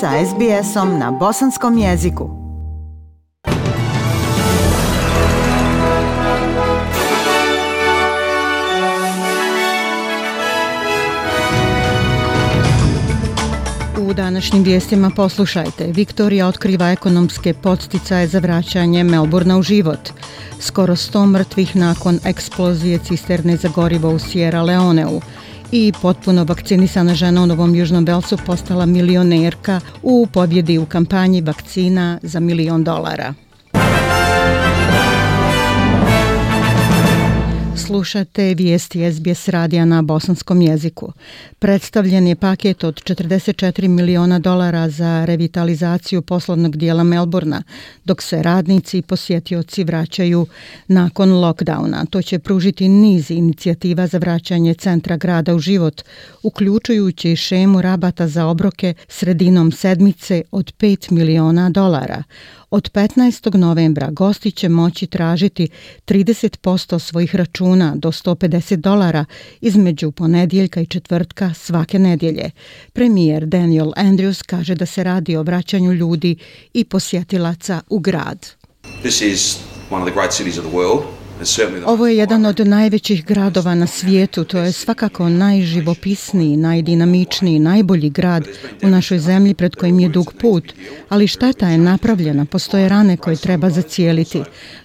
sa SBS-om na bosanskom jeziku. U današnjim vijestima poslušajte. Viktorija otkriva ekonomske podsticaje za vraćanje Melburna u život. Skoro 100 mrtvih nakon eksplozije cisterne za gorivo u Sierra Leoneu i potpuno vakcinisana žena u Novom Južnom Belsu postala milionerka u pobjedi u kampanji vakcina za milion dolara. Slušate vijesti SBS radija na bosanskom jeziku. Predstavljen je paket od 44 miliona dolara za revitalizaciju poslovnog dijela Melburna, dok se radnici i posjetioci vraćaju nakon lockdowna. To će pružiti niz inicijativa za vraćanje centra grada u život, uključujući šemu rabata za obroke sredinom sedmice od 5 miliona dolara. Od 15. novembra gosti će moći tražiti 30% svojih računa do 150 dolara između ponedjeljka i četvrtka svake nedjelje. Premijer Daniel Andrews kaže da se radi o vraćanju ljudi i posjetilaca u grad. This is one of the great cities of the world. Ovo je jedan od najvećih gradova na svijetu, to je svakako najživopisniji, najdinamičniji, najbolji grad u našoj zemlji pred kojim je dug put, ali šteta je napravljena, postoje rane koje treba zacijeliti.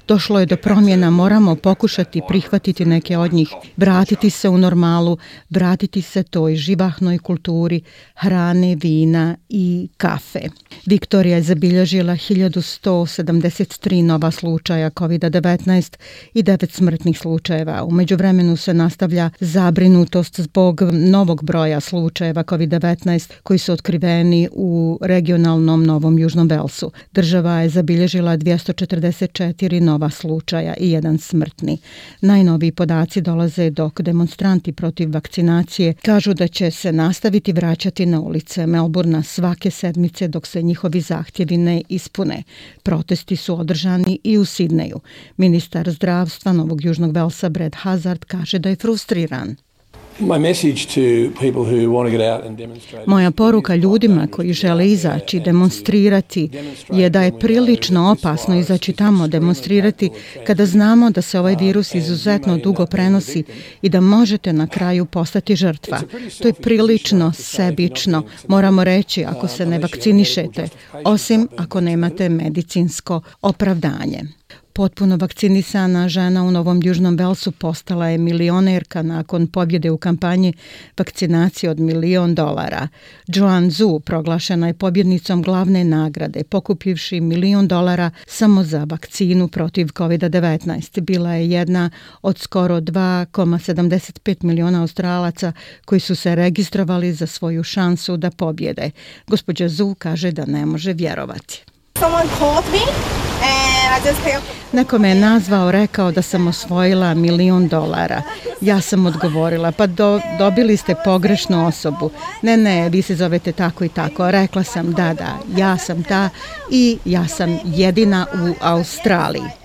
Došlo je do promjena, moramo pokušati prihvatiti neke od njih, vratiti se u normalu, vratiti se toj živahnoj kulturi hrane, vina i kafe. Viktorija je zabilježila 1173 nova slučaja COVID-19 i 9 smrtnih slučajeva. Umeđu vremenu se nastavlja zabrinutost zbog novog broja slučajeva COVID-19 koji su otkriveni u regionalnom Novom Južnom Velsu. Država je zabilježila 244 nova nova slučaja i jedan smrtni. Najnoviji podaci dolaze dok demonstranti protiv vakcinacije kažu da će se nastaviti vraćati na ulice Melburna svake sedmice dok se njihovi zahtjevi ne ispune. Protesti su održani i u Sidneju. Ministar zdravstva Novog Južnog Velsa Brad Hazard kaže da je frustriran. Moja poruka ljudima koji žele izaći demonstrirati je da je prilično opasno izaći tamo demonstrirati kada znamo da se ovaj virus izuzetno dugo prenosi i da možete na kraju postati žrtva. To je prilično sebično, moramo reći, ako se ne vakcinišete, osim ako nemate medicinsko opravdanje. Potpuno vakcinisana žena u Novom Južnom Velsu postala je milionerka nakon pobjede u kampanji vakcinacije od milion dolara. Joan Zhu proglašena je pobjednicom glavne nagrade, pokupivši milion dolara samo za vakcinu protiv COVID-19. Bila je jedna od skoro 2,75 miliona australaca koji su se registrovali za svoju šansu da pobjede. Gospođa Zhu kaže da ne može vjerovati. Someone called me Neko me je nazvao, rekao da sam osvojila milion dolara. Ja sam odgovorila, pa do, dobili ste pogrešnu osobu. Ne, ne, vi se zovete tako i tako. Rekla sam, da, da, ja sam ta i ja sam jedina u Australiji.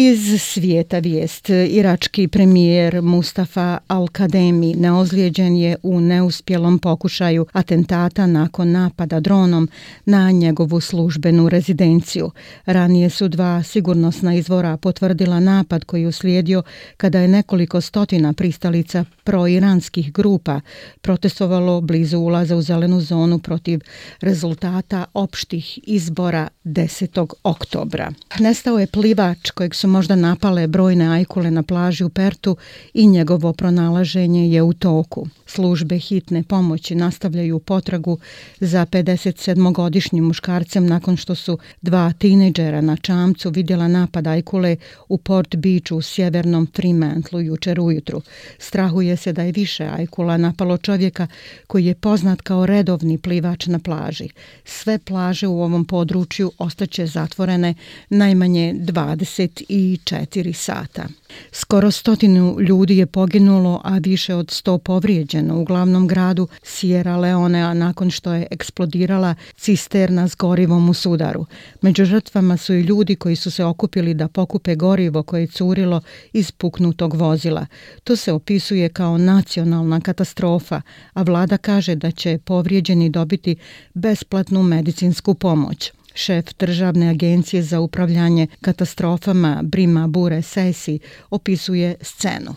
Iz svijeta vijest, irački premijer Mustafa Al-Kademi neozlijeđen je u neuspjelom pokušaju atentata nakon napada dronom na njegovu službenu rezidenciju. Ranije su dva sigurnosna izvora potvrdila napad koji uslijedio kada je nekoliko stotina pristalica proiranskih grupa protestovalo blizu ulaza u zelenu zonu protiv rezultata opštih izbora 10. oktobra. Nestao je plivač kojeg su možda napale brojne ajkule na plaži u Pertu i njegovo pronalaženje je u toku. Službe hitne pomoći nastavljaju potragu za 57-godišnjim muškarcem nakon što su dva tineđera na čamcu vidjela napad ajkule u Port Beachu u sjevernom Fremantlu jučer ujutru. Strahuje se da je više ajkula napalo čovjeka koji je poznat kao redovni plivač na plaži. Sve plaže u ovom području ostaće zatvorene najmanje 20 i 24 sata. Skoro stotinu ljudi je poginulo, a više od 100 povrijeđeno u glavnom gradu Sierra Leone, nakon što je eksplodirala cisterna s gorivom u sudaru. Među žrtvama su i ljudi koji su se okupili da pokupe gorivo koje je curilo iz puknutog vozila. To se opisuje kao nacionalna katastrofa, a vlada kaže da će povrijeđeni dobiti besplatnu medicinsku pomoć. Šef Državne agencije za upravljanje katastrofama Brima Bure Sesi opisuje scenu.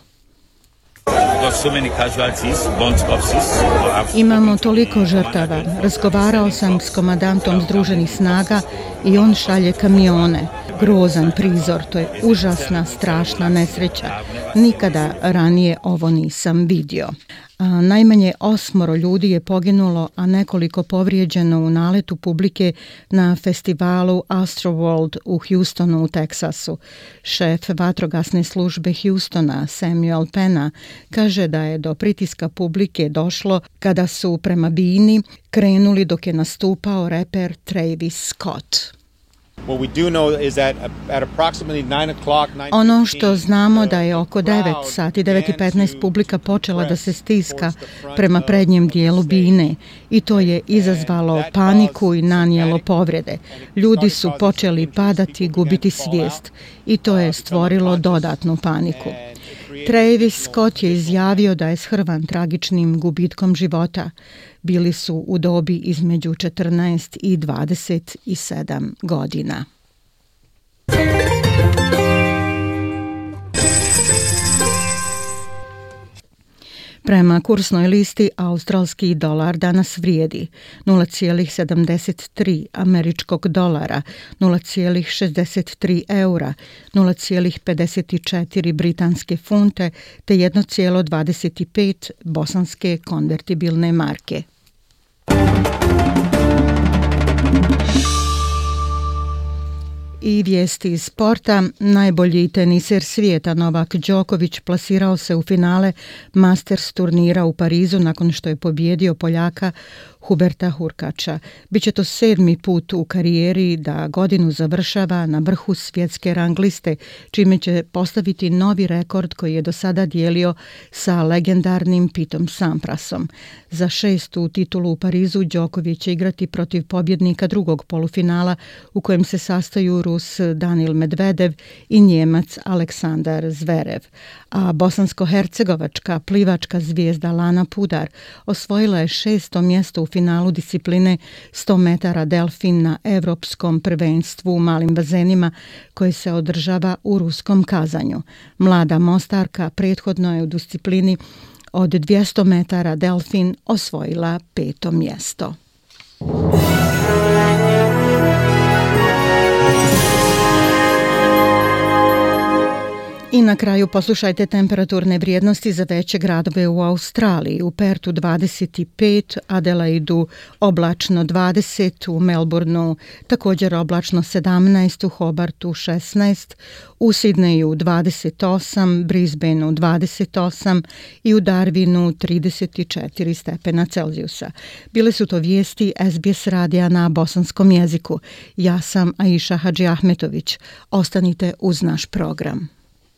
Imamo toliko žrtava. Razgovarao sam s komadantom Združenih snaga i on šalje kamione. Grozan prizor, to je užasna, strašna nesreća. Nikada ranije ovo nisam vidio. A, najmanje osmoro ljudi je poginulo, a nekoliko povrijeđeno u naletu publike na festivalu Astroworld u Houstonu u Teksasu. Šef vatrogasne službe Houstona, Samuel Pena, kaže da je do pritiska publike došlo kada su prema Bini krenuli dok je nastupao reper Travis Scott. Ono što znamo da je oko 9 sati 9.15 publika počela da se stiska prema prednjem dijelu bine i to je izazvalo paniku i nanijelo povrede. Ljudi su počeli padati, gubiti svijest i to je stvorilo dodatnu paniku. Travis Scott je izjavio da je shrvan tragičnim gubitkom života. Bili su u dobi između 14 i 27 godina. Prema kursnoj listi australski dolar danas vrijedi 0,73 američkog dolara, 0,63 eura, 0,54 britanske funte te 1,25 bosanske konvertibilne marke. I vijesti iz sporta. Najbolji teniser svijeta Novak Đoković plasirao se u finale Masters turnira u Parizu nakon što je pobjedio Poljaka Huberta Hurkača. Biće to sedmi put u karijeri da godinu završava na vrhu svjetske rang liste, čime će postaviti novi rekord koji je do sada dijelio sa legendarnim Pitom Samprasom. Za šestu titulu u Parizu Đoković će igrati protiv pobjednika drugog polufinala u kojem se sastaju Rus Danil Medvedev i Njemac Aleksandar Zverev. A bosansko-hercegovačka plivačka zvijezda Lana Pudar osvojila je šesto mjesto u finalu discipline 100 metara delfin na evropskom prvenstvu u malim bazenima koje se održava u ruskom kazanju. Mlada mostarka prethodno je u disciplini od 200 metara delfin osvojila peto mjesto. I na kraju poslušajte temperaturne vrijednosti za veće gradove u Australiji. U Pertu 25, Adelaidu oblačno 20, u Melbourneu također oblačno 17, u Hobartu 16, u Sidneju 28, Brisbaneu 28 i u Darwinu 34 stepena Celzijusa. Bile su to vijesti SBS radija na bosanskom jeziku. Ja sam Aisha Hadži Ahmetović. Ostanite uz naš program.